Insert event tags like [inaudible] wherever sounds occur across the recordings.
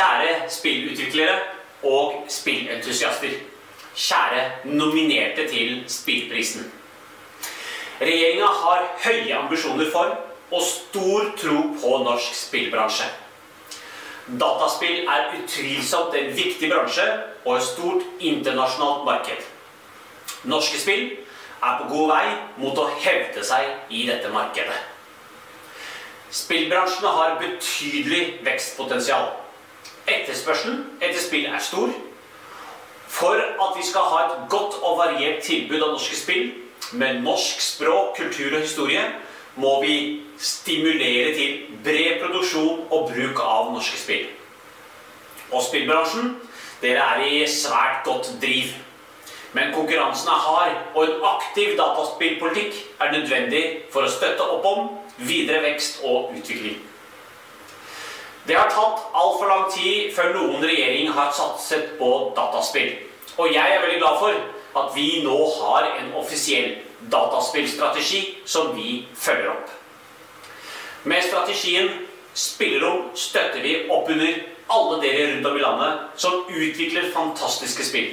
Kjære spillutviklere og spillentusiaster. Kjære nominerte til Spillprisen. Regjeringa har høye ambisjoner for og stor tro på norsk spillbransje. Dataspill er utvilsomt en viktig bransje og et stort internasjonalt marked. Norske spill er på god vei mot å hevde seg i dette markedet. Spillbransjen har betydelig vekstpotensial. Etterspørselen etter spill er stor. For at vi skal ha et godt og variert tilbud av norske spill med norsk språk, kultur og historie, må vi stimulere til bred produksjon og bruk av norske spill. Og spillbransjen, dere er i svært godt driv. Men konkurransen er hard, og en aktiv dataspillpolitikk er nødvendig for å støtte opp om videre vekst og utvikling. Det har tatt altfor lang tid før noen regjering har satset på dataspill. Og jeg er veldig glad for at vi nå har en offisiell dataspillstrategi som vi følger opp. Med strategien Spillerom støtter vi opp under alle dere rundt om i landet som utvikler fantastiske spill.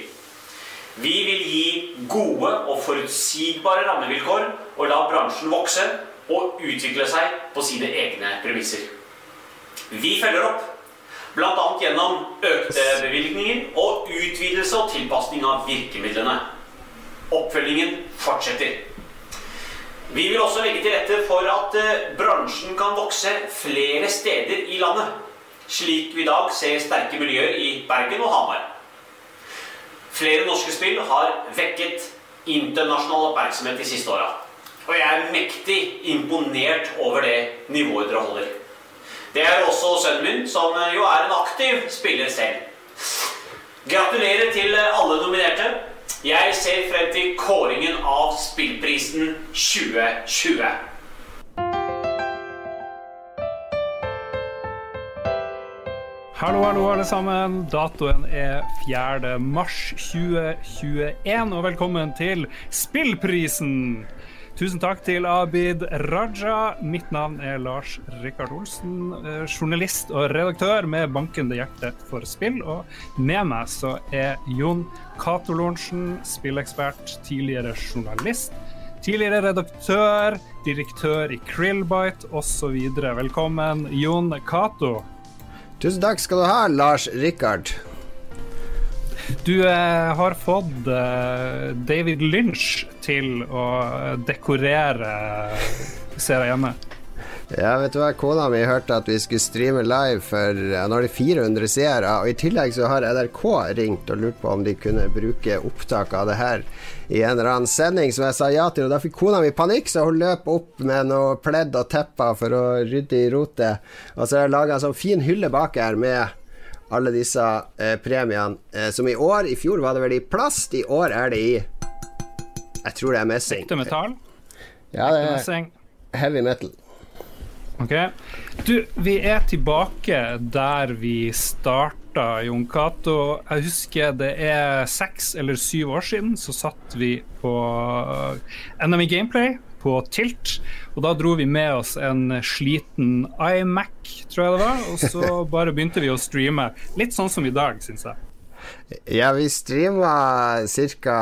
Vi vil gi gode og forutsigbare rammevilkår og la bransjen vokse og utvikle seg på sine egne premisser. Vi følger opp, bl.a. gjennom økte bevilgninger og utvidelse og tilpasning av virkemidlene. Oppfølgingen fortsetter. Vi vil også legge til rette for at eh, bransjen kan vokse flere steder i landet, slik vi i dag ser sterke miljøer i Bergen og Hamar. Flere norske spill har vekket internasjonal oppmerksomhet de siste åra. Og jeg er mektig imponert over det nivået dere holder. Det er også sønnen min, som jo er en aktiv spiller selv. Gratulerer til alle nominerte. Jeg ser frem til kåringen av Spillprisen 2020. Hallo, hallo, alle sammen. Datoen er 4. mars 2021, og velkommen til Spillprisen. Tusen takk til Abid Raja. Mitt navn er Lars Rikard Olsen, eh, journalist og redaktør med bankende hjerte for spill. Og med meg så er Jon Cato Lorentzen, spillekspert, tidligere journalist. Tidligere redaktør, direktør i Krillbite osv. Velkommen, Jon Cato. Tusen takk skal du ha, Lars Rikard. Du eh, har fått eh, David Lynch til å dekorere ser jeg hjemme. Ja, vet du hva, kona mi hørte at vi skulle streame live for Nå er det 400 seere, og i tillegg så har NRK ringt og lurt på om de kunne bruke opptak av det her i en eller annen sending som jeg sa ja til, og da fikk kona mi panikk, så hun løp opp med noe pledd og tepper for å rydde i rotet, og så har jeg laga en sånn fin hylle bak her med alle disse eh, premiene, eh, som i år I fjor var det vel i plast, i år er det i Jeg tror det er messing. Ekte metall? Ja, det er heavy metal. Ok. Du, vi er tilbake der vi starta, Jon Cato. Jeg husker det er seks eller syv år siden så satt vi på NME Gameplay på Tilt. Og da dro vi med oss en sliten iMac, tror jeg det var, og så [laughs] bare begynte vi å streame. Litt sånn som i dag, syns jeg. Ja, vi streama ca.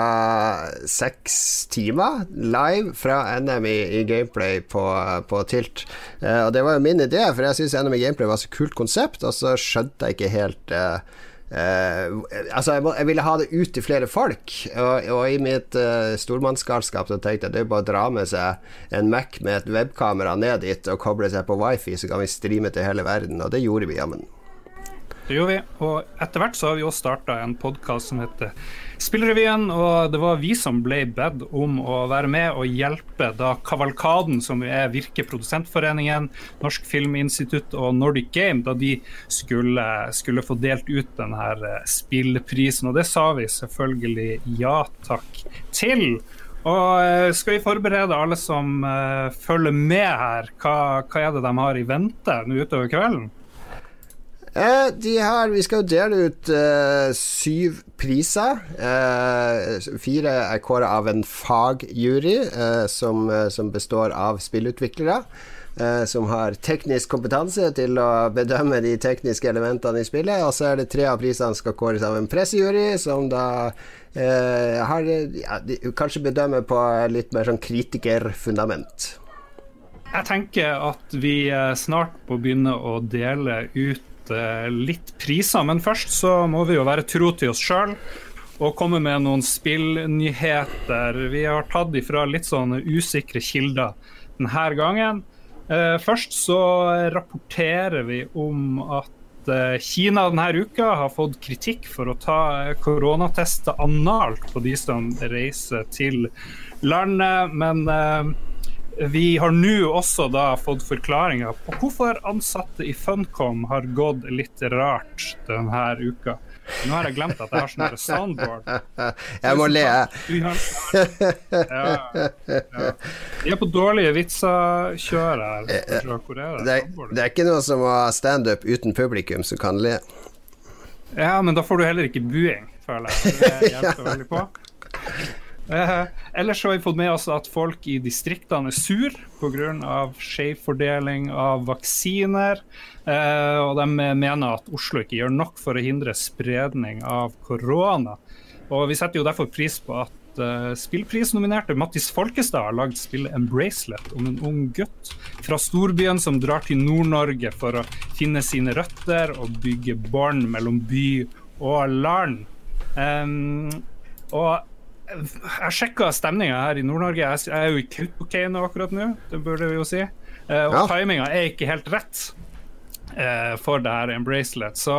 seks timer live fra NM i, i Gameplay på, på Tilt. Eh, og det var jo min idé, for jeg syns NM i Gameplay var så kult konsept, og så skjønte jeg ikke helt eh, eh, altså, jeg, må, jeg, ville ha det ut til flere folk, og, og i mitt uh, stormannsgalskap så tenkte jeg det er bare å dra med seg en Mac med et webkamera ned dit og koble seg på wifi, så kan vi streame til hele verden, og det gjorde vi jammen. Det gjorde vi, og etter hvert så har vi også starta en podkast som heter Spillrevyen, og det var vi som ble bedt om å være med og hjelpe da Kavalkaden, som er Virke Produsentforeningen, Norsk Filminstitutt og Nordic Game, da de skulle, skulle få delt ut denne spillprisen. Og det sa vi selvfølgelig ja takk til. Og skal vi forberede alle som uh, følger med her, hva, hva er det de har i vente nå utover kvelden? Eh, de her, Vi skal jo dele ut eh, syv priser. Eh, fire er kåra av en fagjury eh, som, eh, som, består av spillutviklere. eh, som har teknisk kompetanse til å bedømme de tekniske elementene i spillet. Og så er det tre av prisene skal kåres av en pressejury, som da har ja, de, kanskje bedømmer på litt mer sånn kritikerfundament. Jeg tenker at vi snart må begynne å dele ut eh, litt priser, men først så må vi jo være tro til oss sjøl og komme med noen spillnyheter. Vi har tatt ifra litt sånne usikre kilder denne gangen. Eh, først så rapporterer vi om at eh, Kina denne uka har fått kritikk for å ta koronatester analt på de som reiser til landet. Men vi har nå også da fått forklaringer på hvorfor ansatte i Funcom har gått litt rart denne uka. Nå har jeg glemt at jeg har sånn soundboard. Jeg må le. Ja, ja. Vi er på dårlige vitser-kjør her. Er det? Det er ikke noe som å ha standup uten publikum som kan le. Ja, men da får du heller ikke buing, føler jeg. Det [laughs] hjelper veldig på. Eh, ellers har vi fått med oss at folk i distriktene er sur pga. skjev fordeling av vaksiner. Eh, og de mener at Oslo ikke gjør nok for å hindre spredning av korona. Og Vi setter jo derfor pris på at uh, spillprisnominerte Mattis Folkestad har lagd spillet 'Embracelet' om en ung gutt fra storbyen som drar til Nord-Norge for å finne sine røtter og bygge bånd mellom by og land. Og jeg sjekka stemninga her i Nord-Norge. Jeg er jo i Kautokeino akkurat nå, det burde vi jo si. Uh, og ja. timinga er ikke helt rett uh, for det her Embracelet. Så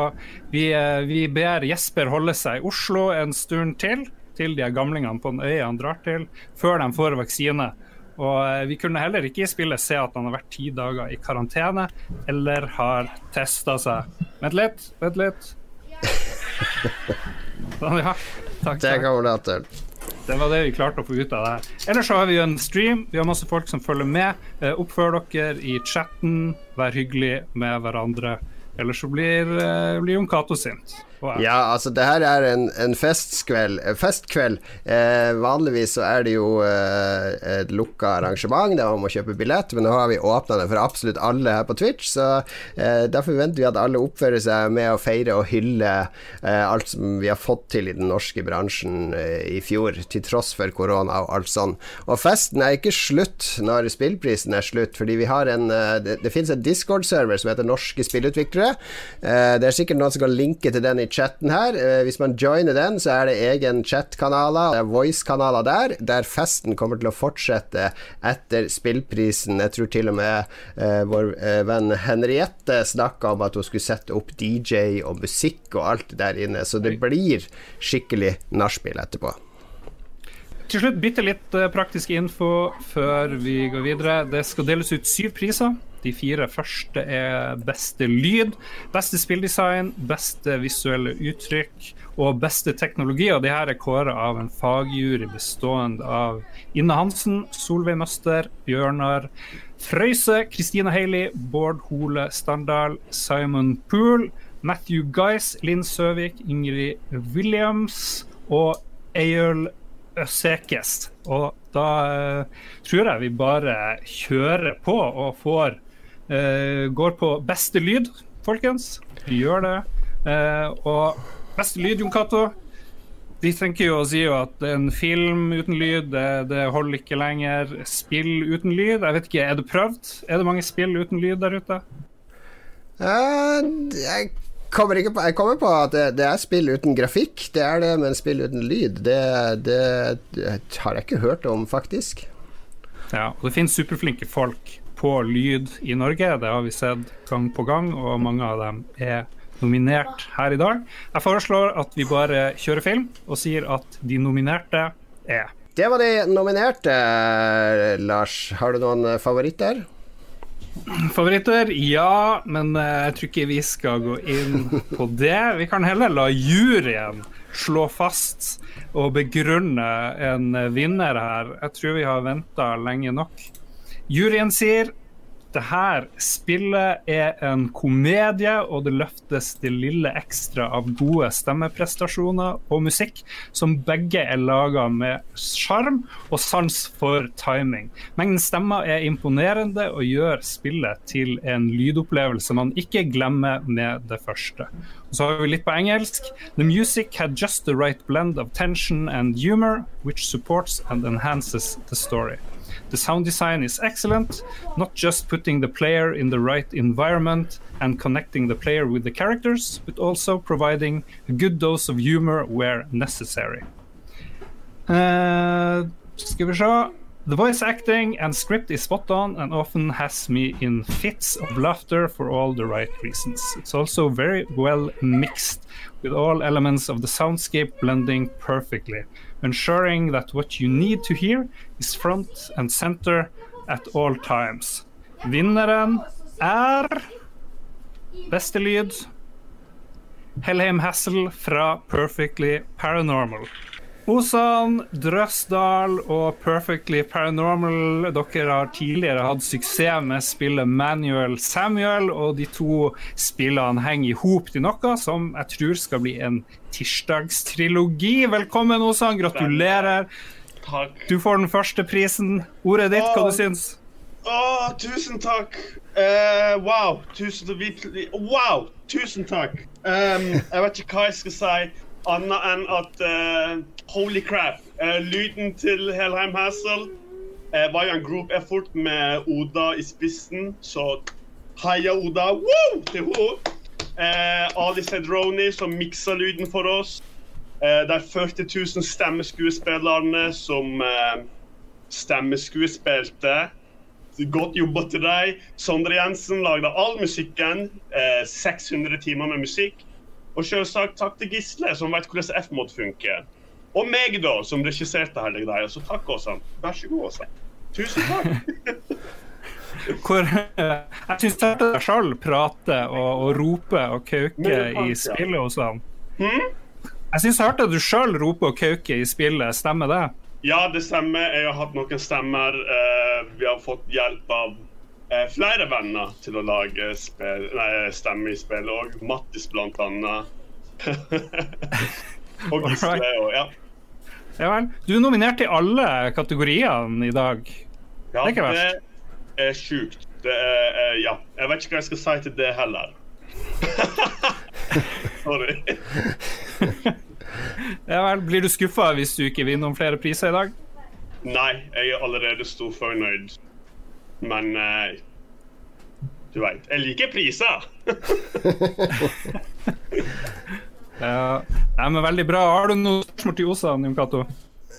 vi, uh, vi, ber Jesper holde seg i Oslo en stund til, til de gamlingene på den øya han drar til, før de får vaksine. Og vi kunne heller ikke i spillet se at han har vært ti dager i karantene eller har testa seg. Vent litt, vent litt. [laughs] Sånn, ja. Takk. Det kommer det til. Det var det vi klarte å få ut av det her. Ellers så har vi en stream. Vi har masse folk som følger med. Eh, oppfør dere i chatten. Vær hyggelig med hverandre. Ellers så blir, uh, blir Jon Cato sint. Ja, altså det her er en, en festkveld. Eh, festkveld. Eh, vanligvis så er det jo eh, et lukka arrangement der man må kjøpe billett, men nå har vi åpna det for absolutt alle her på Twitch, så eh, derfor forventer vi at alle oppfører seg med å feire og hylle eh, alt som vi har fått til i den norske bransjen i fjor, til tross for korona og alt sånn. Og festen er ikke slutt når spillprisen er slutt, fordi vi har en Det, det finnes en Discord-server som heter Norske spillutviklere det er sikkert noen som kan linke til den i chatten her. Eh, hvis man joiner den, så er det egen chat-kanaler, voice-kanaler der, der festen kommer til å fortsette etter spillprisen. Jeg tror til og med eh, vår uh, venn Henriette snakka om at hun skulle sette opp DJ og musikk og alt der inne, så det blir skikkelig nachspiel etterpå. Til slutt bitte litt praktisk info før vi går videre. Det skal deles ut syv priser. De fire første er beste lyd, beste spilldesign, beste visuelle uttrykk og beste teknologi. Og de her er kåra av en fagjury bestående av Inne Hansen, Solveig Møster, Bjørnar Frøyse, Kristina Haley, Bård Hole Standal, Simon Poole, Matthew Guys, Linn Søvik, Ingrid Williams og Eyul Øsekes. Og da uh, tror jeg vi bare kjører på og får Uh, går på beste lyd, folkens. Gjør det. Uh, og beste lyd, Jon Cato. De tenker jo å si at en film uten lyd, det, det, holder ikke lenger. Spill uten lyd, jeg vet ikke, er det prøvd? Er det mange spill uten lyd der ute? Uh, jeg kommer på Jeg kommer på at det, det, er spill uten grafikk, det er det, men spill uten lyd, det, det, det har jeg ikke hørt om, faktisk. Ja, og det finnes superflinke folk på lyd i Norge. Det har vi sett gang på gang, og mange av dem er nominert her i dag. Jeg foreslår at vi bare kjører film og sier at de nominerte er Det var de nominerte, Lars. Har du noen favoritter? Favoritter? Ja, men eh, jeg tror ikke vi skal gå inn på det. Vi kan heller la juryen slå fast og begrunne en vinner her. Jeg tror vi har venta lenge nok. Juryen sier det her spillet er en komedie, og det løftes det lille ekstra av gode stemmeprestasjoner og musikk, som begge er laga med sjarm og sans for timing. Mengden stemmer er imponerende og gjør spillet til en lydopplevelse man ikke glemmer med det første. Og så har vi litt på engelsk. The music had just the right blend of tension and humor, which supports and enhances the story. The sound design is excellent, not just putting the player in the right environment and connecting the player with the characters, but also providing a good dose of humor where necessary. Uh, skal vi se. The voice acting and script is spot on and often has me in fits of laughter for all the right reasons. It's also very well mixed, with all elements of the soundscape blending perfectly, ensuring that what you need to hear is front and center at all times. Vinneren er Beste lyd Helheim Hassel fra Perfectly Paranormal. Osan, Drøsdal og Perfectly Paranormal, dere har tidligere hatt suksess med spillet Manuel Samuel, og de to spillene henger i hop til noe som jeg tror skal bli en tirsdagstrilogi. Velkommen, Osan. Gratulerer. Takk. Du får den første prisen. Ordet ditt, hva du syns? Å, tusen takk. Uh, wow. Tusen, wow. tusen takk. Um, jeg vet ikke hva jeg skal si annet enn at uh, holy crap. Uh, lyden til Helheim Hassel uh, var jo en group effort med Oda i spissen, så heia Oda Woo! til henne. Ali Sedroni som miksa lyden for oss. de 40 000 stemmeskuespillerne som stemmeskuespilte. Godt jobba til deg. Sondre Jensen lagde all musikken. 600 timer med musikk. Og selvsagt takk til Gisle, som vet hvordan F-mod funker. Og meg, da, som regisserte hele greia. Så takk, Åsan. Vær så god, Åsan. Tusen takk. [laughs] Hvor, jeg syns jeg sjøl prate og, og, rope og kauke i spillet hos han. Hmm? Jeg syns jeg hørte du sjøl rope og kauke i spillet, stemmer det? Ja, det stemmer. Jeg har hatt noen stemmer. Vi har fått hjelp av flere venner til å lage spill, nei, stemme i spillet òg. Mattis, blant annet. [laughs] og Gisle og ja. Ja vel. Du er nominert i alle kategoriene i dag. Ja, det er ikke verst. Det er sjukt. Det er Ja. Jeg vet ikke hva jeg skal si til det heller. [laughs] Sorry. [laughs] ja vel. Blir du skuffa hvis du ikke vinner noen flere priser i dag? Nei, jeg er allerede storfornøyd. Men eh, du veit, jeg liker priser. [laughs] ja, men Veldig bra. Har du noe spørsmål til Osan, Nim Cato?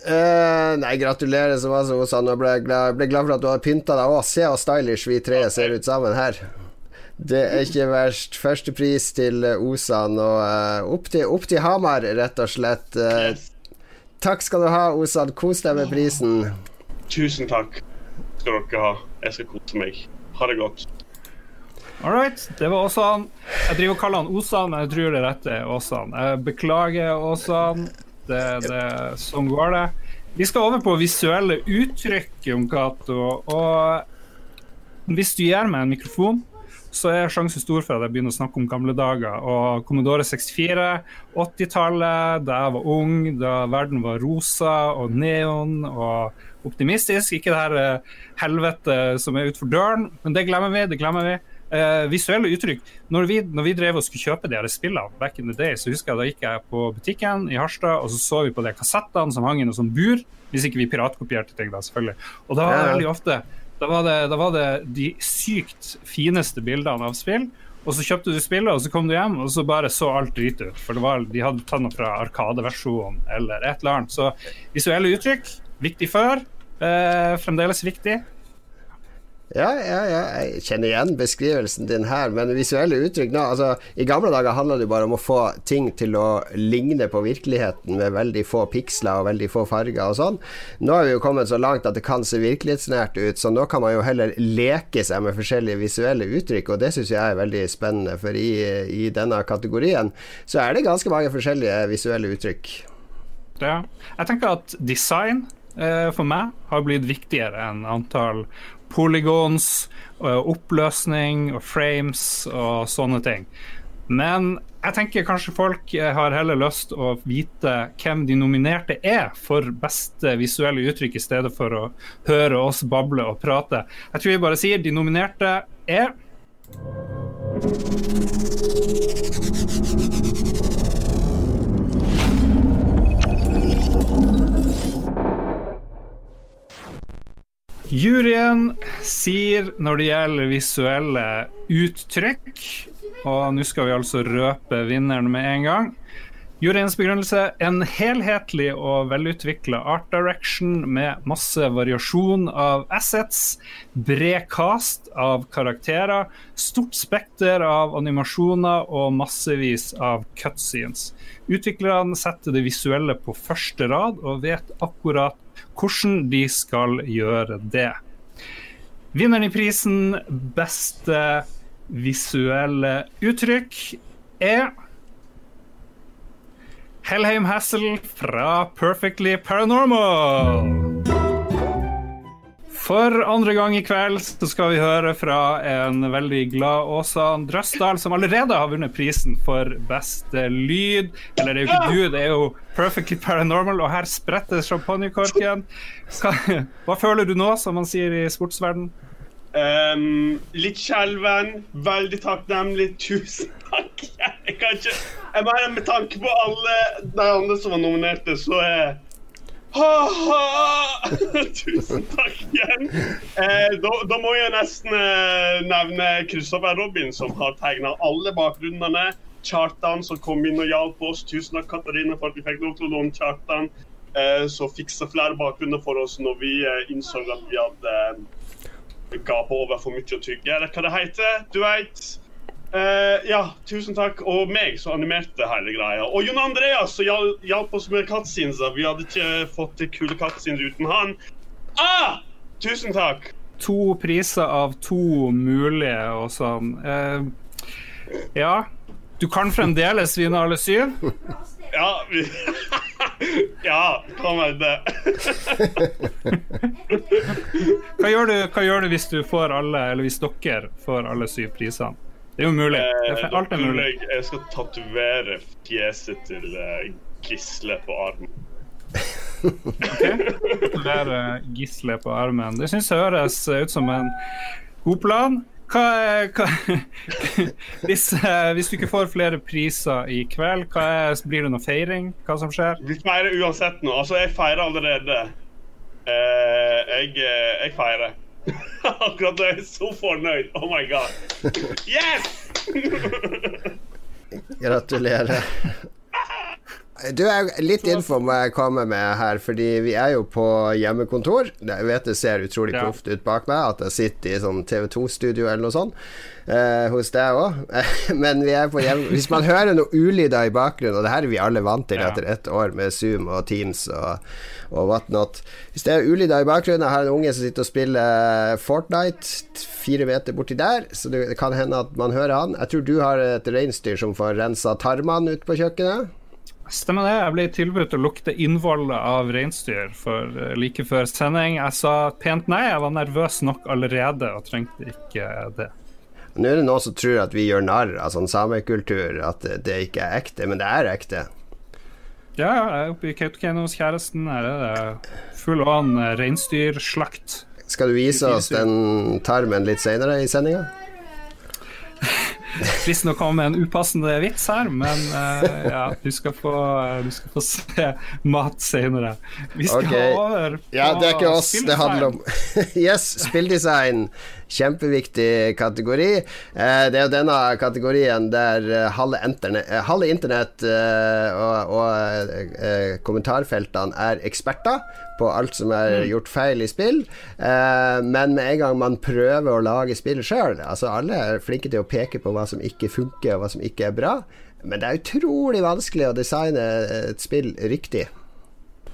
Uh, nei, gratulerer så masse, Osan. Jeg ble, glad, ble glad for at du har pynta deg òg. Se hvor stylish vi tre ser ut sammen her. Det er ikke verst. Førstepris til Osan, og uh, opp, til, opp, til, Hamar, rett og slett. Uh, yes. Takk skal du ha, Osan. Kos deg med prisen. Tusen takk skal dere ha. Jeg skal kose meg. Ha det godt. All right. Det var Åsan. Jeg driver og kaller han Osan, men jeg tror det rette er Åsan. Jeg beklager, Åsan. Det, det, sånn går det. Vi skal over på visuelle uttrykk, Jon Cato. Og hvis du gir meg en mikrofon, så er sjansen stor for at jeg begynner å snakke om gamle dager. Og Commodore 64, 80-tallet, da jeg var ung, da verden var rosa og neon og optimistisk. Ikke det her uh, helvete som er utenfor døren, men det glemmer vi. det glemmer vi. Uh, visuelle uttrykk. Når vi, når vi, drev og skulle kjøpe de her spillene, back in the day, så husker jeg da gikk jeg på butikken i Harstad, og så så vi på de kassettene som hang i noe sånt bur. Hvis ikke vi piratkopierte ting, da, selvfølgelig. Og da var det veldig ofte da var, det, da var, det, de sykt fineste bildene av spill. Og så kjøpte du spillet, og så kom du hjem, og så bare så alt drit ut. For var, de hadde tatt noe fra Arkadeversjonen eller et eller annet. Så visuelle uttrykk, viktig før. Eh, fremdeles viktig. Ja, ja, ja, jeg kjenner igjen beskrivelsen din her, men visuelle uttrykk nå altså, I gamle dager handla det bare om å få ting til å ligne på virkeligheten med veldig få piksler og veldig få farger og sånn. Nå er vi jo kommet så langt at det kan se virkelighetsnært ut, så nå kan man jo heller leke seg med forskjellige visuelle uttrykk, og det syns jeg er veldig spennende, for i, i denne kategorien så er det ganske mange forskjellige visuelle uttrykk. Ja. Jeg tenker at design for meg har blitt viktigere enn antall polygons, og oppløsning og frames og sånne ting. Men jeg tenker kanskje folk eh, har heller lyst å vite hvem de nominerte er for beste visuelle uttrykk, i stedet for å høre oss bable og prate. Jeg tror vi bare sier de nominerte er Juryen sier når det gjelder visuelle uttrykk, og nå skal vi altså røpe vinneren med en gang. Juryens begrunnelse en helhetlig og velutvikla art direction med masse variasjon av assets, bred cast av karakterer, stort spekter av animasjoner og massevis av cutscenes. Utviklerne setter det visuelle på første rad og vet akkurat hvordan de skal gjøre det. Vinneren i prisen Beste visuelle uttrykk er Helheim Hassel fra Perfectly Paranormal. For andre gang i kveld så skal vi høre fra en veldig glad Åsa Drøsdal, som allerede har vunnet prisen for beste lyd. Eller det er jo ikke du, det er jo Perfectly Paranormal, og her spretter champagnekorken. Hva føler du nå, som man sier i sportsverden? Um, litt skjelven, veldig takknemlig. Tusen takk. Jeg kan ikke Jeg mener, med tanke på alle de andre som var nominerte, så er Ha-ha! [laughs] Tusen takk igjen. Eh, da, da, må jeg nesten eh, nevne Kristoffer Robin, som har tegna alle bakgrunnene. Chartan som kom inn og hjalp oss. Tusen takk, Katarina, for at vi fikk lov til å låne Chartan. Eh, som fiksa flere bakgrunner for oss når vi eh, innså at vi hadde eh, over for mye å tygge, eller hva det heter. Du veit. Uh, ja, tusen takk. Og meg som animerte hele greia. Og Jon Andreas som hjalp oss med cutscenes. Vi hadde ikke fått til kule cutscenes uten han. Ah! Tusen takk. To priser av to mulige og sånn. Uh, ja. Du kan fremdeles vinne alle syv. [laughs] Ja, vi [laughs] Ja, kan det. [laughs] hva, gjør du, hva gjør du hvis du får alle, eller hvis dere får alle syv prisene? Det er jo mulig. Er, alt er mulig. Jeg, skal tatovere fjeset til uh, Gisle på armen. OK. Tatovere Gisle på armen. Det syns jeg høres ut som en god plan. Hva, hva [laughs] hvis, uh, hvis, du ikke får flere priser i kveld, er, blir det noe feiring? Hva som skjer? Vi feirer uansett nå. Altså, jeg feirer allerede. Eh, jeg, jeg feirer. [laughs] Akkurat nå er jeg så fornøyd. Oh my god. Yes! Gratulerer. Du er Litt info må jeg komme med her, fordi vi er jo på hjemmekontor. Jeg vet det ser utrolig ja. proft ut bak meg, at jeg sitter i sånn TV2-studio eller noe sånt. Eh, hos deg òg. [laughs] Men vi er på hjemme Hvis man hører noe ulyder i bakgrunnen, og det her er vi alle vant til etter ett år med Zoom og Teams og, og whatnot Hvis det er ulyder i bakgrunnen, jeg har en unge som sitter og spiller Fortnite fire meter borti der, så det kan hende at man hører han. Jeg tror du har et reinsdyr som får rensa tarmene ute på kjøkkenet. Stemmer det. Jeg ble tilbudt å lukte innvollet av reinsdyr for uh, like før sending. Jeg sa pent nei, jeg var nervøs nok allerede og trengte ikke det. Nå er det noen som tror at vi gjør narr av sånn samekultur, at det ikke er ekte, men det er ekte. Ja, jeg er oppe i Kautokeino hos kjæresten. Her er det full on reinsdyrslakt. Skal du vise oss den tarmen litt senere i sendinga? [laughs] Å komme med en upassende vits her, men uh, ja, du skal, få, du skal, få, se mat senere. Vi skal okay. over på Ja, det er ikke oss det handler om. [laughs] yes, spilldesign. Kjempeviktig kategori. Eh, det er jo denne kategorien der eh, halve, internett, eh, halve internett og, og kommentarfeltene er eksperter på alt som er mm. gjort feil i spill. Eh, men med en gang man prøver å lage spill sjøl Altså alle er flinke til å peke på hva som ikke funker, og hva som ikke er bra. Men det er utrolig vanskelig å designe et spill riktig.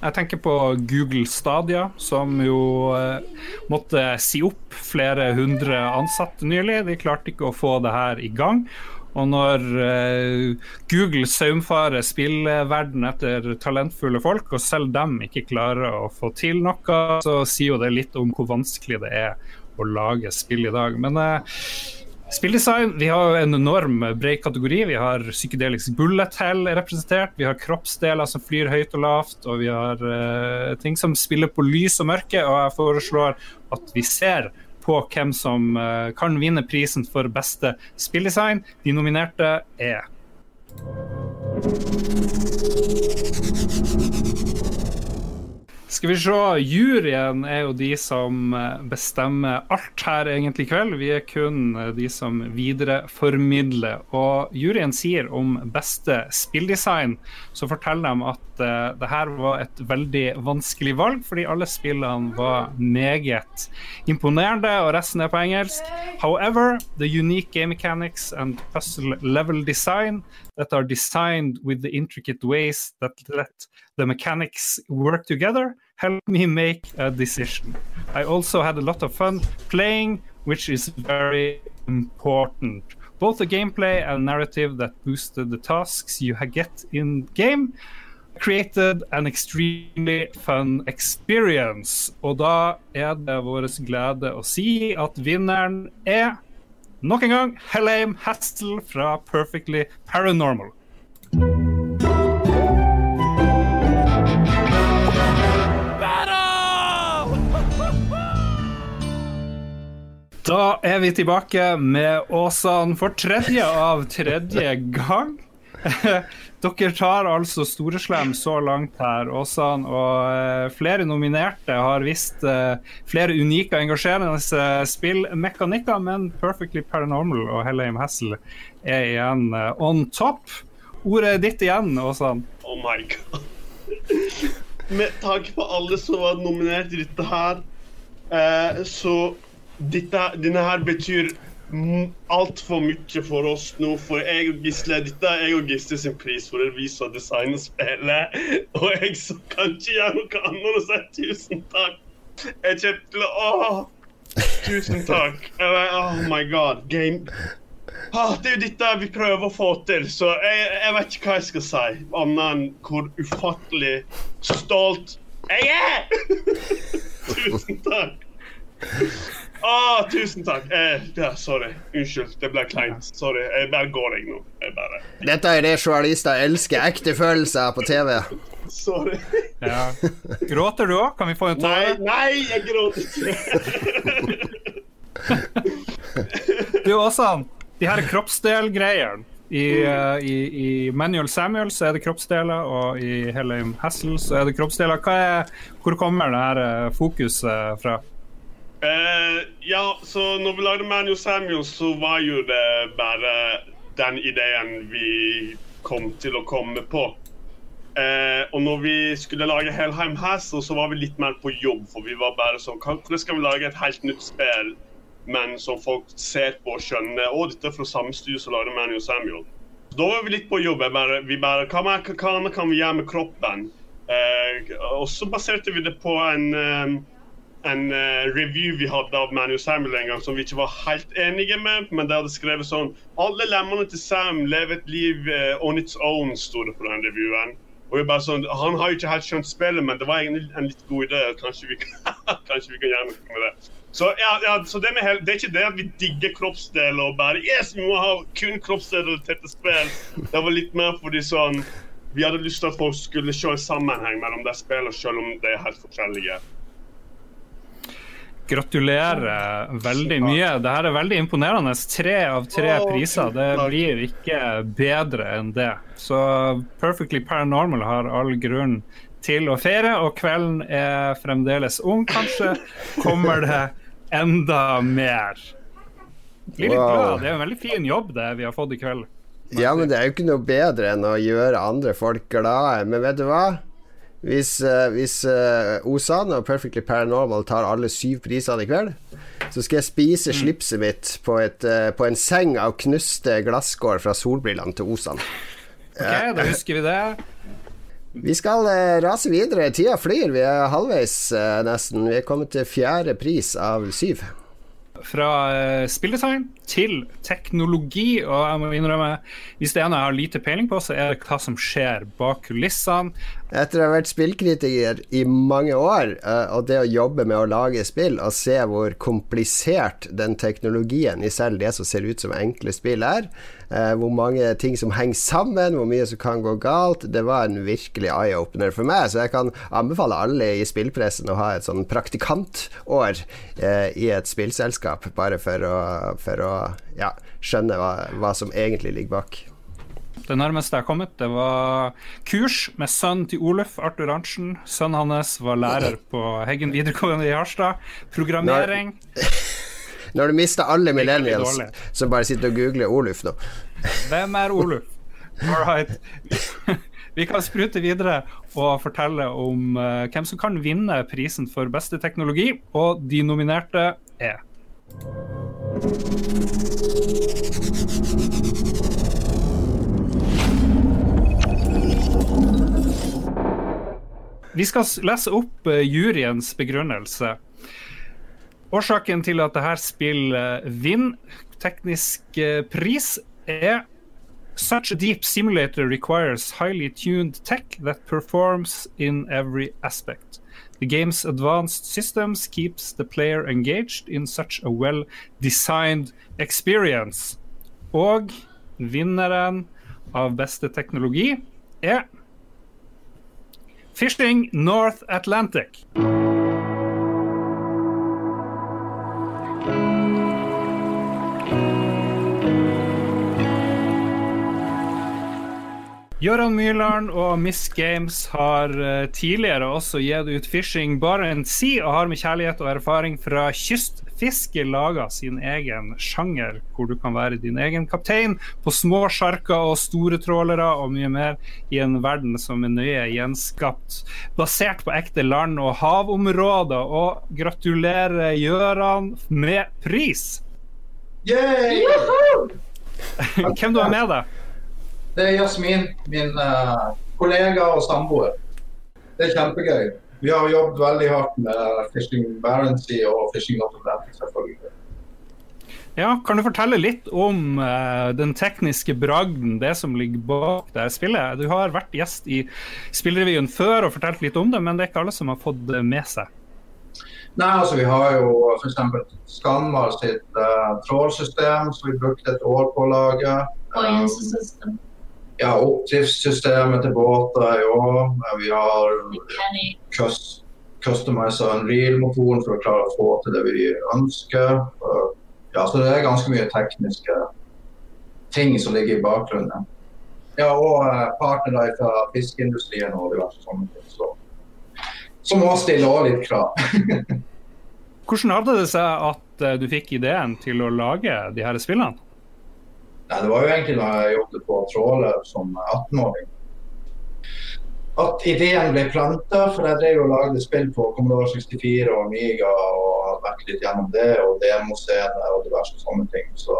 Jeg tenker på Google Stadia, som jo eh, måtte si opp flere hundre ansatte nylig. De klarte ikke å få det her i gang. Og når uh, Google saumfarer spillverden etter talentfulle folk, og selv dem ikke klarer å få til noe, så sier jo det litt om hvor vanskelig det er å lage spill i dag. Men uh, Spilldesign vi har en enorm bred kategori. Vi har psykedelisk bullet hell representert. Vi har kroppsdeler som flyr høyt og lavt, og vi har uh, ting som spiller på lys og mørke. Og jeg foreslår at vi ser på hvem som uh, kan vinne prisen for beste spilldesign. De nominerte er skal vi se, Juryen er jo de som eh, bestemmer alt her egentlig i kveld. Vi er kun eh, de som videreformidler. Og juryen sier om beste spilldesign, så forteller de at uh, det her var et veldig vanskelig valg, fordi alle spillene var meget imponerende, og resten er på engelsk. However, the unique game mechanics and puzzle level design that are designed with the intricate ways that let the mechanics work together help me make a decision. I also had a lot of fun playing, which is very important. Both the gameplay and narrative that boosted the tasks you get in game created an extremely fun experience. Og da er det vår glede å si at vinneren er nok en gang Helheim Hastel fra Perfectly Paranormal. Da er vi tilbake med Åsan for tredje av tredje gang. [laughs] Dere tar altså Storeslem så langt her, Åsan, og eh, flere nominerte har visst eh, flere unike og engasjerende eh, spillmekanikker, men Perfectly Paranormal og Hellheim Hassel er igjen on top. Ordet er ditt igjen, Åsan. Oh my god. Med tanke på alle som var nominert i dette her, så dette, denne her betyr altfor mye for oss nå. For jeg og Gisle, dette er jeg og Gisle sin pris for det vi som designer spillet. [laughs] Og jeg så kan ikke gjøre noe annet enn å si tusen takk. Jeg kommer til å tusen takk. Oh my god. Game ah, Det er jo dette vi prøver å få til, så jeg, jeg vet ikke hva jeg skal si. Annet enn hvor ufattelig stolt jeg er! [laughs] tusen takk. Ah, tusen takk. Eh, ja, sorry. Unnskyld. Det ble kleint. Sorry. Jeg bare går, jeg nå. Jeg bare... Dette er det journalister elsker. Ekte følelser på TV. Sorry. Ja. Gråter du òg? Kan vi få en tåre? Nei, nei, jeg gråter ikke. du, Åsan. De her kroppsdelgreiene. I, uh, i, I, Manuel Samuel så er det kroppsdeler, og i Helheim Hassel så er det kroppsdeler. Er, hvor kommer det her uh, fokuset fra? Uh, ja, så når vi lagde Manu Samuel, så var jo det bare den ideen vi kom til å komme på. Uh, og når vi skulle lage Helheim Hassel, så var vi litt mer på jobb. For vi var bare sånn Hvordan skal vi lage et helt nytt spill, men som folk ser på og skjønner Å, dette er fra samme studio som lagde Manu Samuel. Så da var vi litt på jobb. Bare, vi bare Hva annet kan vi gjøre med kroppen? Uh, og så baserte vi det på en en uh, review vi hadde av Manu Samuel en gang som vi ikke var helt enige med. Men det hadde skrevet sånn Alle lemmene til Sam lever et liv uh, on its own, sto det på den reviewen. Og vi bare sånn, Han har jo ikke helt skjønt spillet, men det var egentlig en litt god idé. Kanskje vi kan, [laughs] kanskje vi kan gjøre noe med det. Så, ja, ja, så det, med, det, er ikke det at vi digger kroppsdeler og bare Yes, vi må ha kun kroppsdeler til spill. Det var litt mer fordi sånn Vi hadde lyst til at folk skulle se en sammenheng mellom de spillene, selv om de er helt forskjellige. Gratulerer veldig mye. Det her er veldig imponerende. Tre av tre priser. Det blir ikke bedre enn det. Så Perfectly Paranormal har all grunn til å feire, og kvelden er fremdeles ung. Kanskje kommer det enda mer. Blir litt glad. Det er en veldig fin jobb det vi har fått i kveld. Ja, men det er jo ikke noe bedre enn å gjøre andre folk glade. Men vet du hva? Hvis, uh, hvis uh, Osan og Perfectly Paranormal tar alle syv prisene i kveld, så skal jeg spise mm. slipset mitt på, et, uh, på, en seng av knuste glasskår fra solbrillene til Osan. Ok, da husker vi det. Vi skal rase videre. Tida flyr. Vi er halvveis nesten. Vi er kommet til fjerde pris av syv. Fra uh, spilldesign til teknologi. Og jeg må innrømme, hvis det ene jeg har lite peiling på, så er det hva som skjer bak kulissene. Etter å ha vært spillkritiker i mange år, uh, og det å jobbe med å lage spill, og se hvor komplisert den teknologien i selv det som ser ut som enkle spill er, uh, hvor mange ting som henger sammen, hvor mye som kan gå galt, det var en virkelig eye-opener for meg. Så jeg kan anbefale alle i spillpressen å ha et sånn praktikantår eh, i et spillselskap, bare for å, for å ja, skjønne hva, hva som egentlig ligger bak. Det nærmeste jeg har kommet, det var kurs med sønnen til Oluf, Arthur Arntzen. Sønnen hans var lærer på Heggen videregående i Harstad. Programmering. [laughs] Når, har du mister alle millennials som bare sitter og googler Oluf nå. Hvem er Oluf? All right. [laughs] Vi kan sprute videre og fortelle om uh, hvem som kan vinne prisen for beste teknologi, og de nominerte er Vi skal lese opp uh, juryens begrunnelse. Årsaken til at dette spillet vinner teknisk uh, pris, er Such a deep simulator requires highly tuned tech that performs in every aspect. The game's advanced systems keeps the player engaged in such a well-designed experience. Og vinneren av beste teknologi er Fishing North Atlantic. Gøran Myrland og Miss Games har uh, tidligere også gitt ut Fishing Barents Sea, og har med kjærlighet og erfaring fra kystfiske laga sin egen sjanger, hvor du kan være din egen kaptein på små sjarker og store trålere og mye mer i en verden som er nøye gjenskapt, basert på ekte land og havområder. Og gratulerer Gøran med pris! Yay! Hvem du har med deg? Det er Jasmin, min uh, kollega og samboer. Det er kjempegøy. Vi har jobbet veldig hardt med Fishing Barency og Fishing Atlantic, selvfølgelig. Ja, Kan du fortelle litt om uh, den tekniske bragden, det som ligger bak det spillet? Du har vært gjest i Spillrevyen før og fortalt litt om det, men det er ikke alle som har fått det med seg. Nei, altså Vi har jo f.eks. Skanmar sitt uh, trålsystem som vi brukte et år på å lage. Um, ja, oppdriftssystemet til båter i år. Vi har customiza en Real-motoren for å klare å få til det vi ønsker. Ja, så det er ganske mye tekniske ting som ligger i bakgrunnen. Ja, og eh, partnere fra fiskeindustrien og diverse sånne ting. Så, som må stille også litt krav. [laughs] Hvordan hadde det seg at eh, du fikk ideen til å lage de her spillene? Nei, Det var jo egentlig da jeg jobbet på tråler som 18-åring. At ideen ble planta, for jeg drev og lagde spill på Commodore 64 og Amiga og hadde vært litt gjennom det, og demoscene og diverse sånne ting. Så,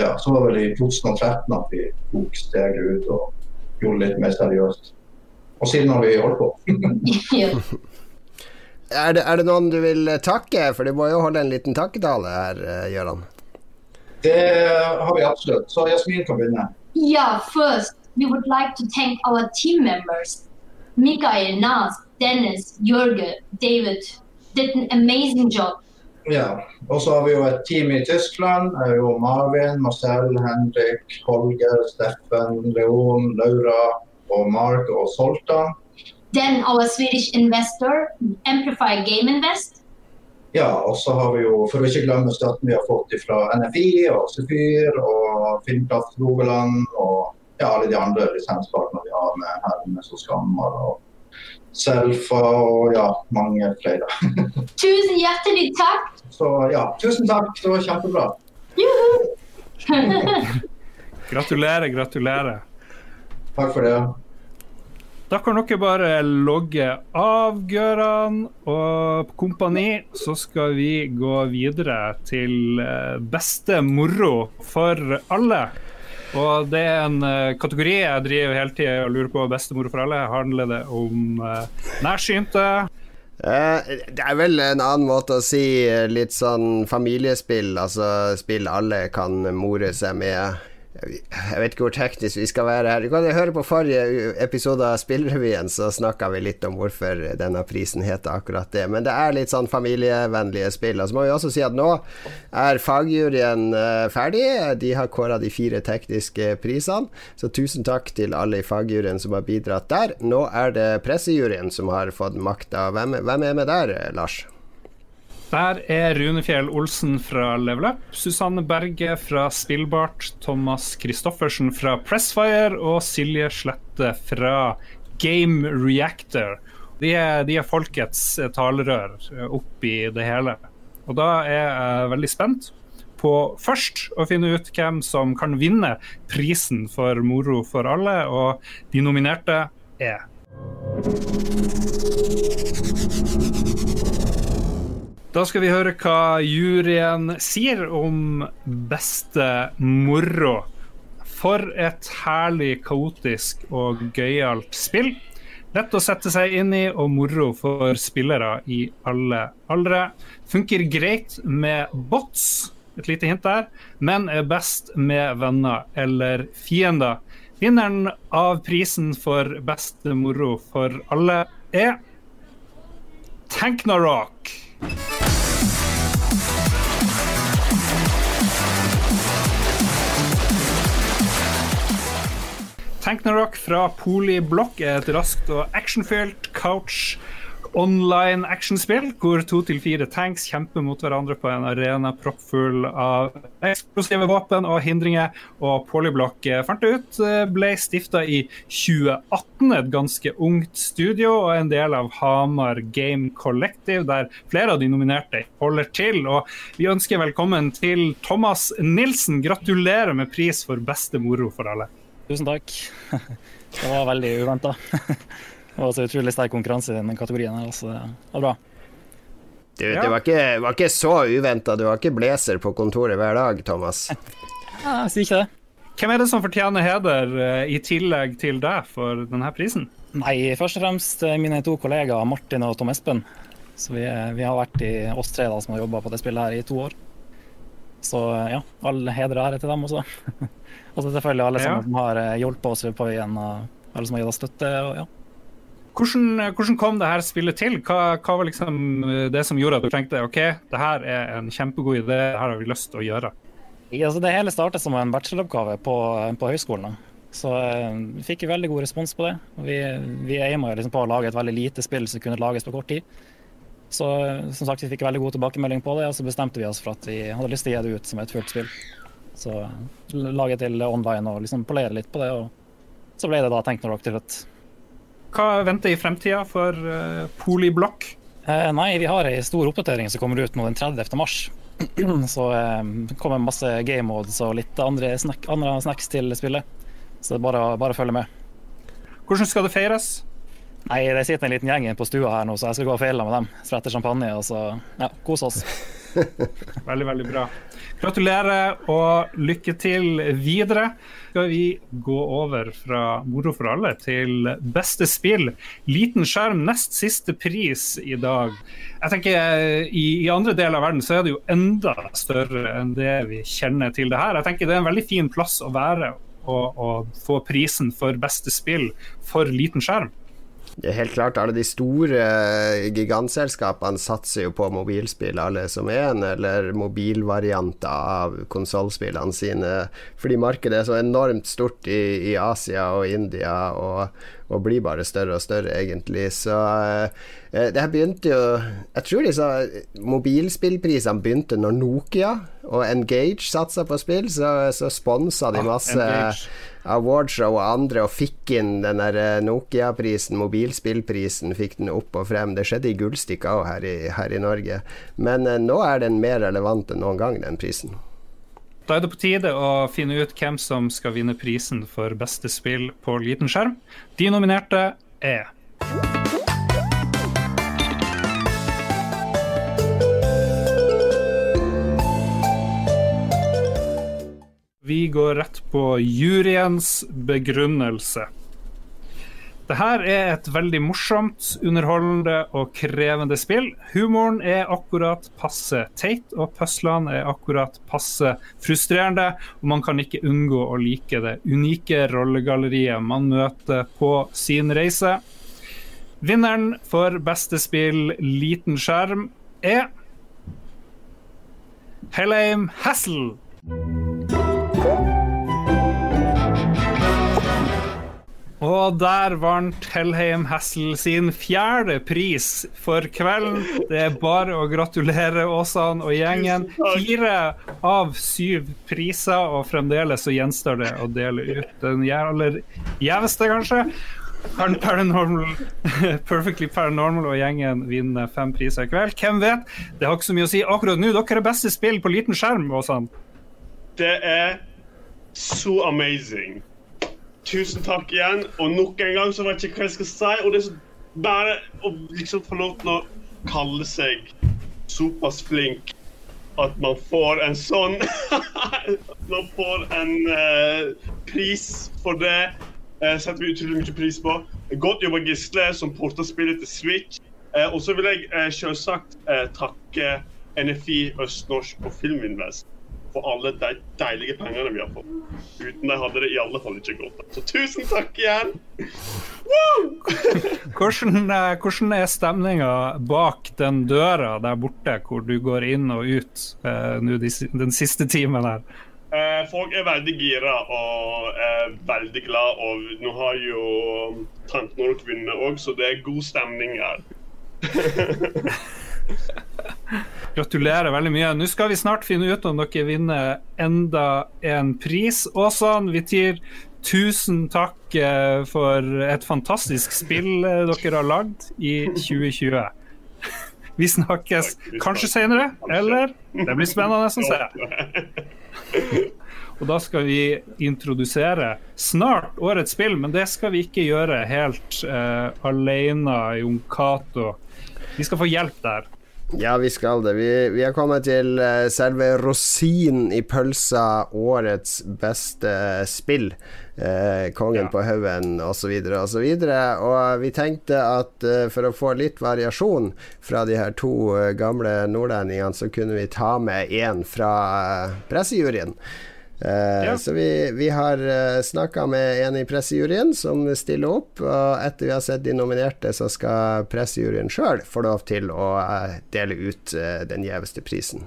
ja, så var det vel i 2013 at vi tok steget ut og gjorde det litt mer seriøst. Og siden har vi holdt på. [laughs] er, det, er det noen du vil takke, for du må jo holde en liten takketale her, eh, Gøran? Det har vi absolutt. Så Jasmin kan begynne. Yeah, first we would like to thank our team members. Mikael, Nas, Dennis, Jørge, David did an amazing job. Ja, og så har vi jo et team i Tyskland. Jo Marvin, Marcel, Henrik, Holger, Steffen, Leon, Laura og Mark og Soltan. Then our Swedish investor, Amplify Game Invest. Ja, og så har vi jo, for å ikke glemme støtten vi har fått fra NFI og Sefyr og Filmkraft Rogaland og ja, alle de andre lisenspartnerne vi har med Hermes og Soskammer og Selfa og ja, mange flere. [laughs] tusen hjertelig takk. Så ja, tusen takk. Det var kjempebra. [laughs] [laughs] gratulerer, gratulerer. Takk for det. Da kan dere bare logge av Gøran og kompani, så skal vi gå videre til eh, beste moro for alle. Og det er en uh, kategori jeg driver hele tida og lurer på. Beste moro for alle handler det om uh, nærsynte. det er vel en annen måte å si litt sånn familiespill, altså spill alle kan more seg med. Jeg vet ikke hvor teknisk vi skal være her. Du kan høre på forrige episode av Spillrevyen, så snakka vi litt om hvorfor denne prisen heter akkurat det. Men det er litt sånn familievennlige spill. Og så må vi også si at nå er fagjuryen uh, ferdig. De har kåra de fire tekniske prisene. Så tusen takk til alle i fagjuryen som har bidratt der. Nå er det pressejuryen som har fått makta. Hvem, hvem er med der, Lars? Der er Rune Fjell Olsen fra Level Up, Susanne Berge fra Spillbart, Thomas Christoffersen fra Pressfire og Silje Slette fra Game Reactor. De er, de er folkets talerør oppi det hele. Og da er jeg veldig spent på først å finne ut hvem som kan vinne prisen for Moro for alle, og de nominerte er da skal vi høre hva juryen sier om beste moro. For et herlig, kaotisk og gøyalt spill. Lett å sette seg inn i og moro for spillere i alle aldre. Funker greit med bots, et lite hint der, men er best med venner eller fiender. Vinneren av prisen for beste moro for alle er Tanknarock. Tanknarock fra Poliblokk er et raskt og actionfylt couch online actionspill hvor to til fire tanks kjemper mot hverandre på en arena proppfull av eksplosive våpen og hindringer. Og Polyblock eh, fant det ut eh, ble stifta i 2018, et ganske ungt studio og en del av Hamar Game Collective, der flere av de nominerte holder til. Og vi ønsker velkommen til Thomas Nilsen. Gratulerer med pris for beste moro for alle. Tusen takk. [laughs] Det var veldig uventa. Det var så utrolig sterk konkurranse i den kategorien her, så det var bra. Du, det var ikke, var ikke så uventa. Du har ikke blazer på kontoret hver dag, Thomas. [laughs] Ja, jeg sier ikke det. Hvem er det som fortjener heder eh, i tillegg til deg for denne prisen? Nei, først og fremst eh, mine to kollegaer Martin og Tom Espen. Så vi, eh, vi har vært i oss tre da, som har jobba på det spillet her i to år. Så ja, all heder og ære til dem også. [laughs] Og så selvfølgelig alle ja. som har eh, hjulpet oss på veien, og alle som har gitt oss støtte. og ja. Hvordan, hvordan, kom det her spillet til? Hva, hva, var liksom eh, det som gjorde at du tenkte ok, det her er en kjempegod idé, det her har vi lyst til å gjøre? Ja, altså det hele startet som en bacheloroppgave på, på høyskolen. Så eh, vi fikk veldig god respons på det. Vi, vi aima liksom på å lage et veldig lite spill som kunne lages på kort tid. Så som sagt, vi fikk veldig god tilbakemelding på det, og så bestemte vi oss for at vi hadde lyst til å gi det ut som et fullt spill. Så lage til online og liksom polere litt på det. Og så ble det da Tenknorok til slutt. Hva venter i fremtida for uh, Poliblokk? Eh, nei, vi har ei stor oppdatering som kommer ut nå den 30. mars. [clears throat] så eh, kommer masse game modes og litt andre, snack, andre snacks til spillet. Så det er bare, bare å følge med. Hvordan skal det feires? Nei, Det sitter en liten gjeng på stua her nå, så jeg skal gå og feile med dem. Sprette champagne og så ja, kose oss. [laughs] veldig, veldig bra. Gratulerer og lykke til videre. Skal vi gå over fra moro for alle til beste spill. Liten skjerm, nest siste pris i dag. Jeg tenker i, i andre deler av verden så er det jo enda større enn det vi kjenner til det her. Jeg tenker det er en veldig fin plass å være og få prisen for beste spill for liten skjerm. Helt klart, alle de store eh, gigantselskapene satser jo på mobilspill, alle som en, eller mobilvarianter av konsollspillene sine. Fordi markedet er så enormt stort i, i Asia og India, og, og, blir bare større og større, egentlig. Så eh, det her begynte jo Jeg tror disse mobilspillprisene begynte når Nokia og Engage satsa på spill, så, så sponsa de ah, masse ah, awardshow og andre og fikk inn den der eh, Nokia-prisen, mobilspillprisen, fikk den opp og frem. Det skjedde i gullstykka òg her, her, i Norge. Men eh, nå er den mer relevant enn noen gang, den prisen. Da er det på tide å finne ut hvem som skal vinne prisen for beste spill på liten skjerm. De nominerte er Vi går rett på juryens begrunnelse. Det her er et veldig morsomt, underholdende og krevende spill. Humoren er akkurat passe teit, og puslene er akkurat passe frustrerende. Og man kan ikke unngå å like det unike rollegalleriet man møter på sin reise. Vinneren for beste spill liten skjerm er Helheim Hassel. Og der vant Helheim Hassel sin fjerde pris for kvelden. Det er bare å gratulere Åsan og gjengen. Fire av syv priser, og fremdeles så gjenstår det å dele ut den aller gjeveste, kanskje. Paranormal, [laughs] Perfectly Paranormal og gjengen vinner fem priser i kveld? Hvem vet? Det har ikke så mye å si akkurat nå. Dere er beste spill på liten skjerm, Åsan. Det er så amazing. Tusen takk igjen. Og nok en gang så vet jeg ikke hva jeg skal si. Og det er så bare å liksom få lov til å kalle seg såpass flink at man får en sånn [laughs] Man får en uh, pris for det. Uh, setter vi utrolig mye pris på. Godt jobba, Gisle, som porta spillet til Switch. Uh, og så vil jeg uh, selvsagt takke NFI Østnorsk og Filminvest for alle de deilige pengene vi har fått. Uten de hadde det i alle fall ikke gått. Så tusen takk igjen! [laughs] hvordan, eh, hvordan, er stemninga bak den døra der borte, hvor du går inn og ut uh, den siste timen her? Uh, folk er veldig gira og er veldig glad. Og nå har jo tanten og vunnet òg, så det er god stemning her. [laughs] Gratulerer veldig mye. Nå skal vi snart finne ut om dere vinner enda en pris. Åsan Vitir, tusen takk eh, for et fantastisk spill eh, dere har lagd i 2020. [laughs] Vi snakkes kanskje senere, eller? Det blir spennende å se. [laughs] Og da skal vi introdusere snart årets spill, men det skal vi ikke gjøre helt uh, alene, Jon Cato. Vi skal få hjelp der. Ja, vi skal det. Vi, vi har kommet til uh, selve rosinen i pølsa, årets beste spill. Eh, kongen ja. på haugen osv. osv. Og, og vi tenkte at eh, for å få litt variasjon fra de her to gamle nordlendingene, så kunne vi ta med én fra pressejuryen. Uh, ja. Så vi, vi har uh, snakka med en i pressejuryen som stiller opp. Og etter vi har sett de nominerte, så skal pressejuryen sjøl få lov til å uh, dele ut den gjeveste prisen.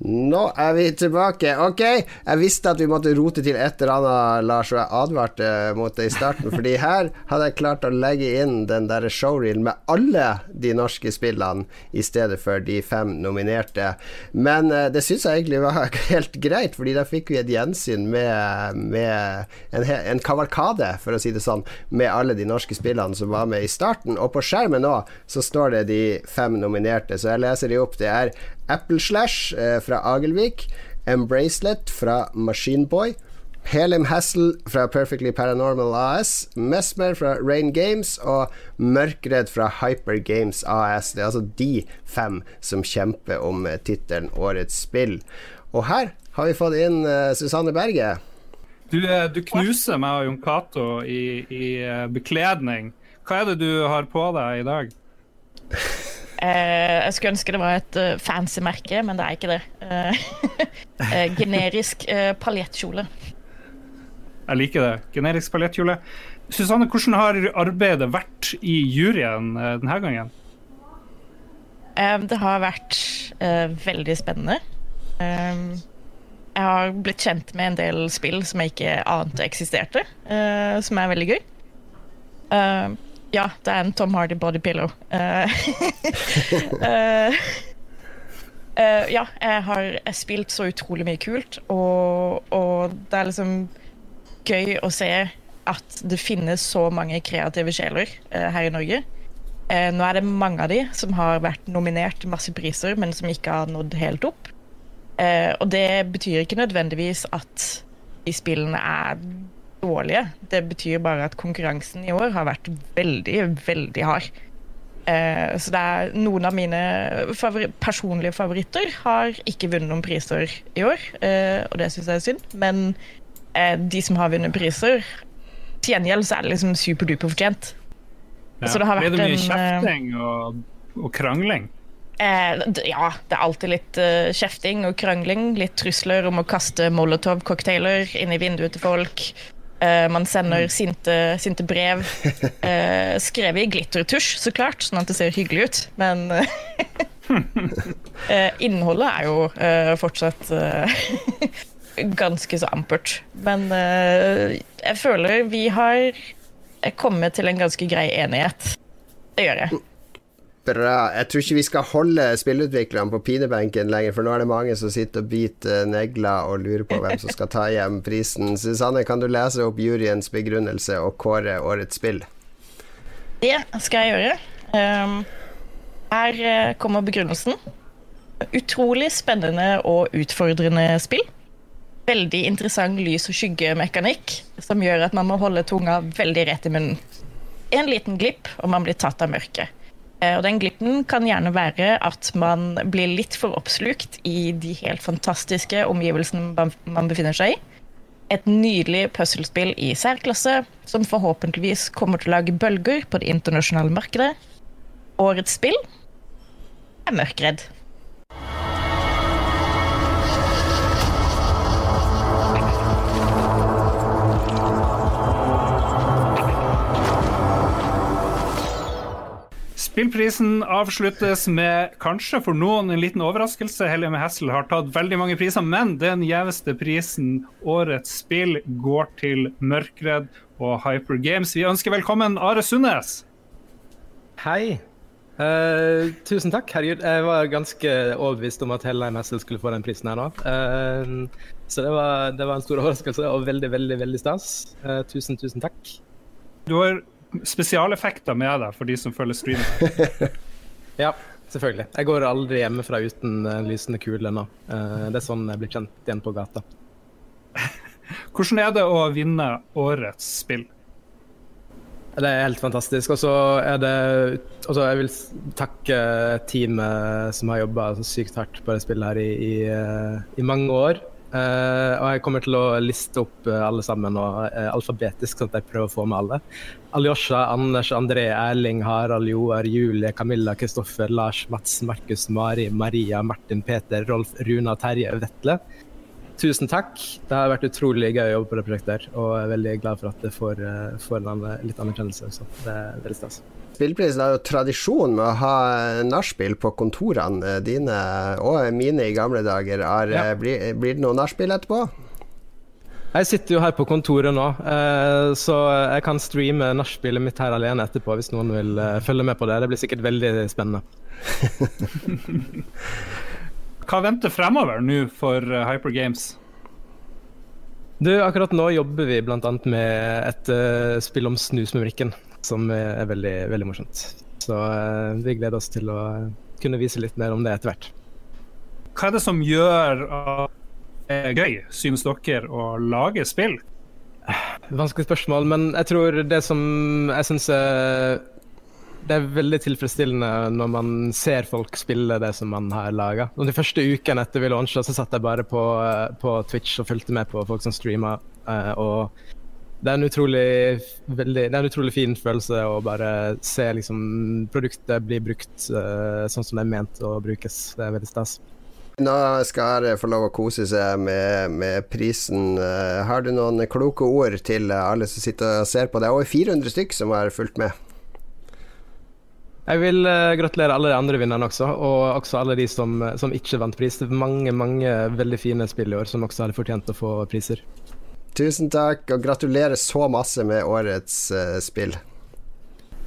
Nå er vi tilbake. Ok, jeg visste at vi måtte rote til et eller annet, Lars, og jeg advarte mot det i starten. [laughs] Fordi her hadde jeg klart å legge inn den der showreel med alle de norske spillene i stedet for de fem nominerte. Men uh, det syns jeg egentlig var [laughs] helt greit, fordi da fikk vi et gjensyn med, med en, en, kavalkade, for å si det sånn, med alle de norske spillene som var med i starten. Og på skjermen nå så står det de fem nominerte, så jeg leser de opp. Det er Apple Slash eh, fra Agelvik, Embracelet fra Machineboy. Helim Hassel fra Perfectly Paranormal AS, Mesmer fra Rain Games og Mørkredd fra Hyper Games AS. Det er altså de fem som kjemper om eh, tittelen Årets spill. Og her har vi fått inn uh, Susanne Berge. Du, du, knuser meg og Jon Cato i, i bekledning. Hva er det du har på deg i dag? [laughs] Eh, jeg skulle ønske det var et uh, fancy merke, men det er ikke det. Uh, [laughs] generisk uh, paljettkjole. Jeg liker det. Generisk paljettkjole. Susanne, hvordan har arbeidet vært i juryen denne gangen? det har vært veldig spennende. jeg har blitt kjent med en del spill som jeg ikke ante eksisterte, som er veldig gøy. Ja, det er en Tom Hardy bodypillow. Uh, uh, [laughs] uh, ja, jeg har spilt så utrolig mye kult, og, og, det er liksom gøy å se at det finnes så mange kreative sjeler her i Norge. nå er det mange av de som har vært nominert til masse priser, men som ikke har nådd helt opp. og det betyr ikke nødvendigvis at de spillene er dårlige. Det betyr bare at konkurransen i år har vært veldig, veldig hard. Eh, så det er noen av mine favori personlige favoritter har ikke vunnet noen priser i år, eh, og det syns jeg er synd. Men eh, de som har vunnet priser, til gjengjeld så er det liksom superduper fortjent. Ja. Så det har vært Blir det mye kjefting og, og krangling? Eh, ja, det er alltid litt uh, kjefting og krangling. Litt trusler om å kaste molotov-cocktailer inn i vinduet til folk. Uh, man sender sinte, sinte brev. Uh, [laughs] skrevet i glittertusj, så klart, sånn at det ser hyggelig ut. Men [laughs] innholdet er jo fortsatt [laughs] ganske så ampert. Men jeg føler vi har kommet til en ganske grei enighet. Det gjør jeg. Bra. Jeg tror ikke vi skal holde spillutviklerne på pinebenken lenger, for nå er det mange som sitter og biter negler og lurer på hvem som skal ta hjem prisen. Susanne, kan du lese opp juryens begrunnelse og kåre årets spill? Det skal jeg gjøre. Um, her eh, kommer begrunnelsen. Utrolig spennende og utfordrende spill. Veldig interessant lys- og skyggemekanikk som gjør at man må holde tunga veldig rett i munnen. En liten glipp, og man blir tatt av mørket. Eh, og den glippen kan gjerne være at man blir litt for oppslukt i de helt fantastiske omgivelsene man befinner seg i. Et nydelig puslespill i særklasse som forhåpentligvis kommer til å lage bølger på det internasjonale markedet. Årets spill er Mørkredd. Spillprisen avsluttes med kanskje for noen en liten overraskelse. Hellige med Hessel har tatt veldig mange priser, men den gjeveste prisen, årets spill, går til Mørkredd og Hyper Games. Vi ønsker velkommen Are Sundnes. Hei. Uh, tusen takk. Herregud, jeg var ganske overbevist om at Helheim Hessel skulle få den prisen her nå. Uh, så det var, det var, en stor overraskelse og veldig, veldig, veldig stas. Uh, tusen, tusen takk. Du har spesialeffekter med deg for de som følger streamen. [laughs] ja, selvfølgelig. Jeg går aldri hjemmefra uten uh, lysende kule nå. Uh, det er sånn jeg blir kjent igjen på gata. [laughs] Hvordan er det å vinne årets spill? Det er helt fantastisk. Og så er det altså Jeg vil takke teamet som har jobba sykt hardt på det spillet her i, i, uh, i mange år. Uh, og jeg kommer til å liste opp uh, alle sammen og, uh, alfabetisk, sånn at jeg prøver å få med alle. Aljosha, Anders, André, Erling, Harald, Joar, Julie, Camilla, Kristoffer, Lars, Mats, Markus, Mari, Maria, Martin, Peter, Rolf, Runa, Terje, Vetle. Tusen takk. Det har vært utrolig gøy å jobbe på det prosjektet. Og jeg er veldig glad for at det får, får en litt anerkjennelse også. Det er veldig stas. Spillprisen har jo tradisjon med å ha nachspiel på kontorene dine og mine i gamle dager. Er, ja. blir, blir, det noe nachspiel etterpå? Jeg sitter jo her på kontoret nå, eh, så jeg kan streame nachspielet mitt her alene etterpå hvis noen vil eh, følge med på det. Det blir sikkert veldig spennende. [laughs] Hva venter fremover nå for eh, Hyper Games? Du, akkurat nå jobber vi bl.a. med et uh, spill om snusmumrikken som er veldig, veldig morsomt. Så uh, vi gleder oss til å kunne vise litt mer om det etter hvert. Hva er det som gjør at det er gøy, synes dere, å lage spill? Vanskelig spørsmål, men jeg tror det som jeg syns er det er veldig tilfredsstillende når man ser folk spille det som man har laga. De første ukene etter vi launcha, så satt jeg bare på, eh, på, Twitch og fulgte med på folk som streama. Eh, og det er en utrolig, veldig, det er en utrolig fin følelse å bare se liksom, produktet bli brukt uh, sånn som det er ment å brukes. Det er veldig stas. Nå skal jeg få lov å kose seg med, med prisen. Uh, har du noen kloke ord til alle som sitter og ser på? Det er over 400 stykk som har fulgt med. Jeg vil uh, gratulere alle de andre vinnerne også, og også alle de som, som ikke vant pris. Det er mange mange veldig fine spill i år som også hadde fortjent å få priser. Tusen takk, og gratulerer så masse med årets uh, spill.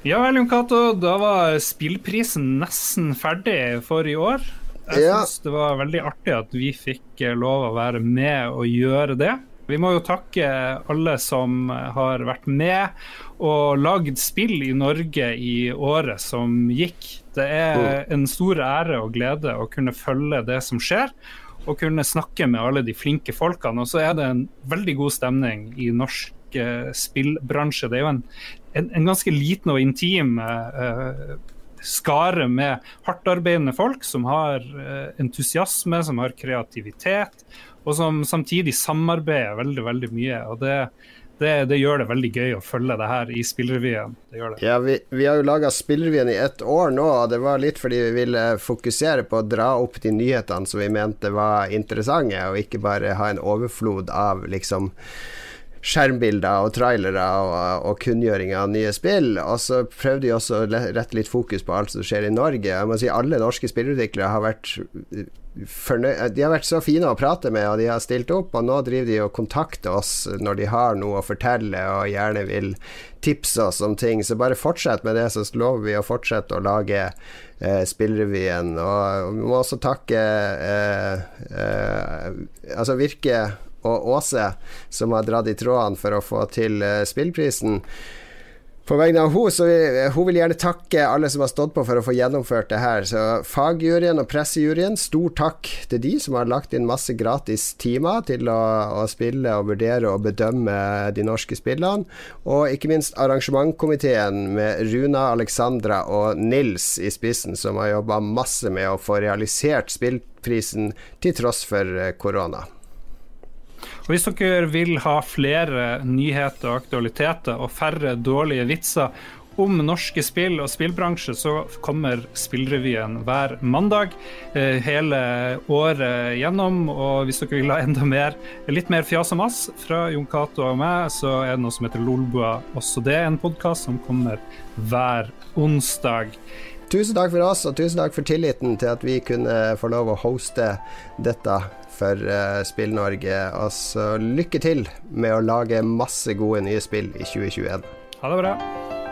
Ja vel, Jon Cato. Da var spillprisen nesten ferdig for i år. Jeg ja. syns det var veldig artig at vi fikk eh, lov å være med og gjøre det. Vi må jo takke alle som har vært med og lagd spill i Norge i året som gikk. Det er mm. en stor ære og glede å kunne følge det som skjer og kunne snakke med alle de flinke folkene. Og så er det en veldig god stemning i norsk uh, spillbransje. Det er jo en, en, en ganske liten og intim uh, skare med hardtarbeidende folk som har uh, entusiasme, som har kreativitet, og som samtidig samarbeider veldig, veldig mye. og det det, det, gjør det veldig gøy å følge det her i Spillrevyen. Ja, vi, vi har jo laga Spillrevyen i ett år nå, og det var litt fordi vi ville fokusere på å dra opp de nyhetene som vi mente var interessante, og ikke bare ha en overflod av liksom skjermbilder og trailere og, og kunngjøring av nye spill. Og så prøvde de også å rette litt fokus på alt som skjer i Norge. Jeg må si Alle norske spillutviklere har vært de har vært så fine å prate med, og de har stilt opp. Og nå driver de og kontakter oss når de har noe å fortelle og gjerne vil tipse oss om ting. Så bare fortsett med det, så lover vi å fortsette å lage eh, Spillrevyen. Og vi må også takke eh, eh, Altså Virke og Åse, som har dratt i trådene for å få til eh, spillprisen. På vegne av hun, så vi, hun vil gjerne takke alle som har stått på for å få gjennomført det her. Så fagjuryen og pressejuryen, stor takk til de som har lagt inn masse gratis timer til å, å spille og vurdere og bedømme de norske spillene. Og ikke minst arrangementkomiteen med Runa, Alexandra og Nils i spissen, som har jobba masse med å få realisert spillprisen til tross for eh, korona. Og Hvis dere vil ha flere nyheter og aktualiteter og færre dårlige vitser om norske spill og spillbransje, så kommer Spillrevyen hver mandag eh, hele året gjennom. Og hvis dere vil ha enda mer, litt mer fjas og mass fra Jon Cato og meg, så er det noe som heter Lolbua også. Det er en podkast som kommer hver onsdag. Tusen takk for oss, og tusen takk for tilliten til at vi kunne få lov å hoste dette for uh, Spill-Norge. Altså, lykke til med å lage masse gode nye spill i 2021. Ha det bra.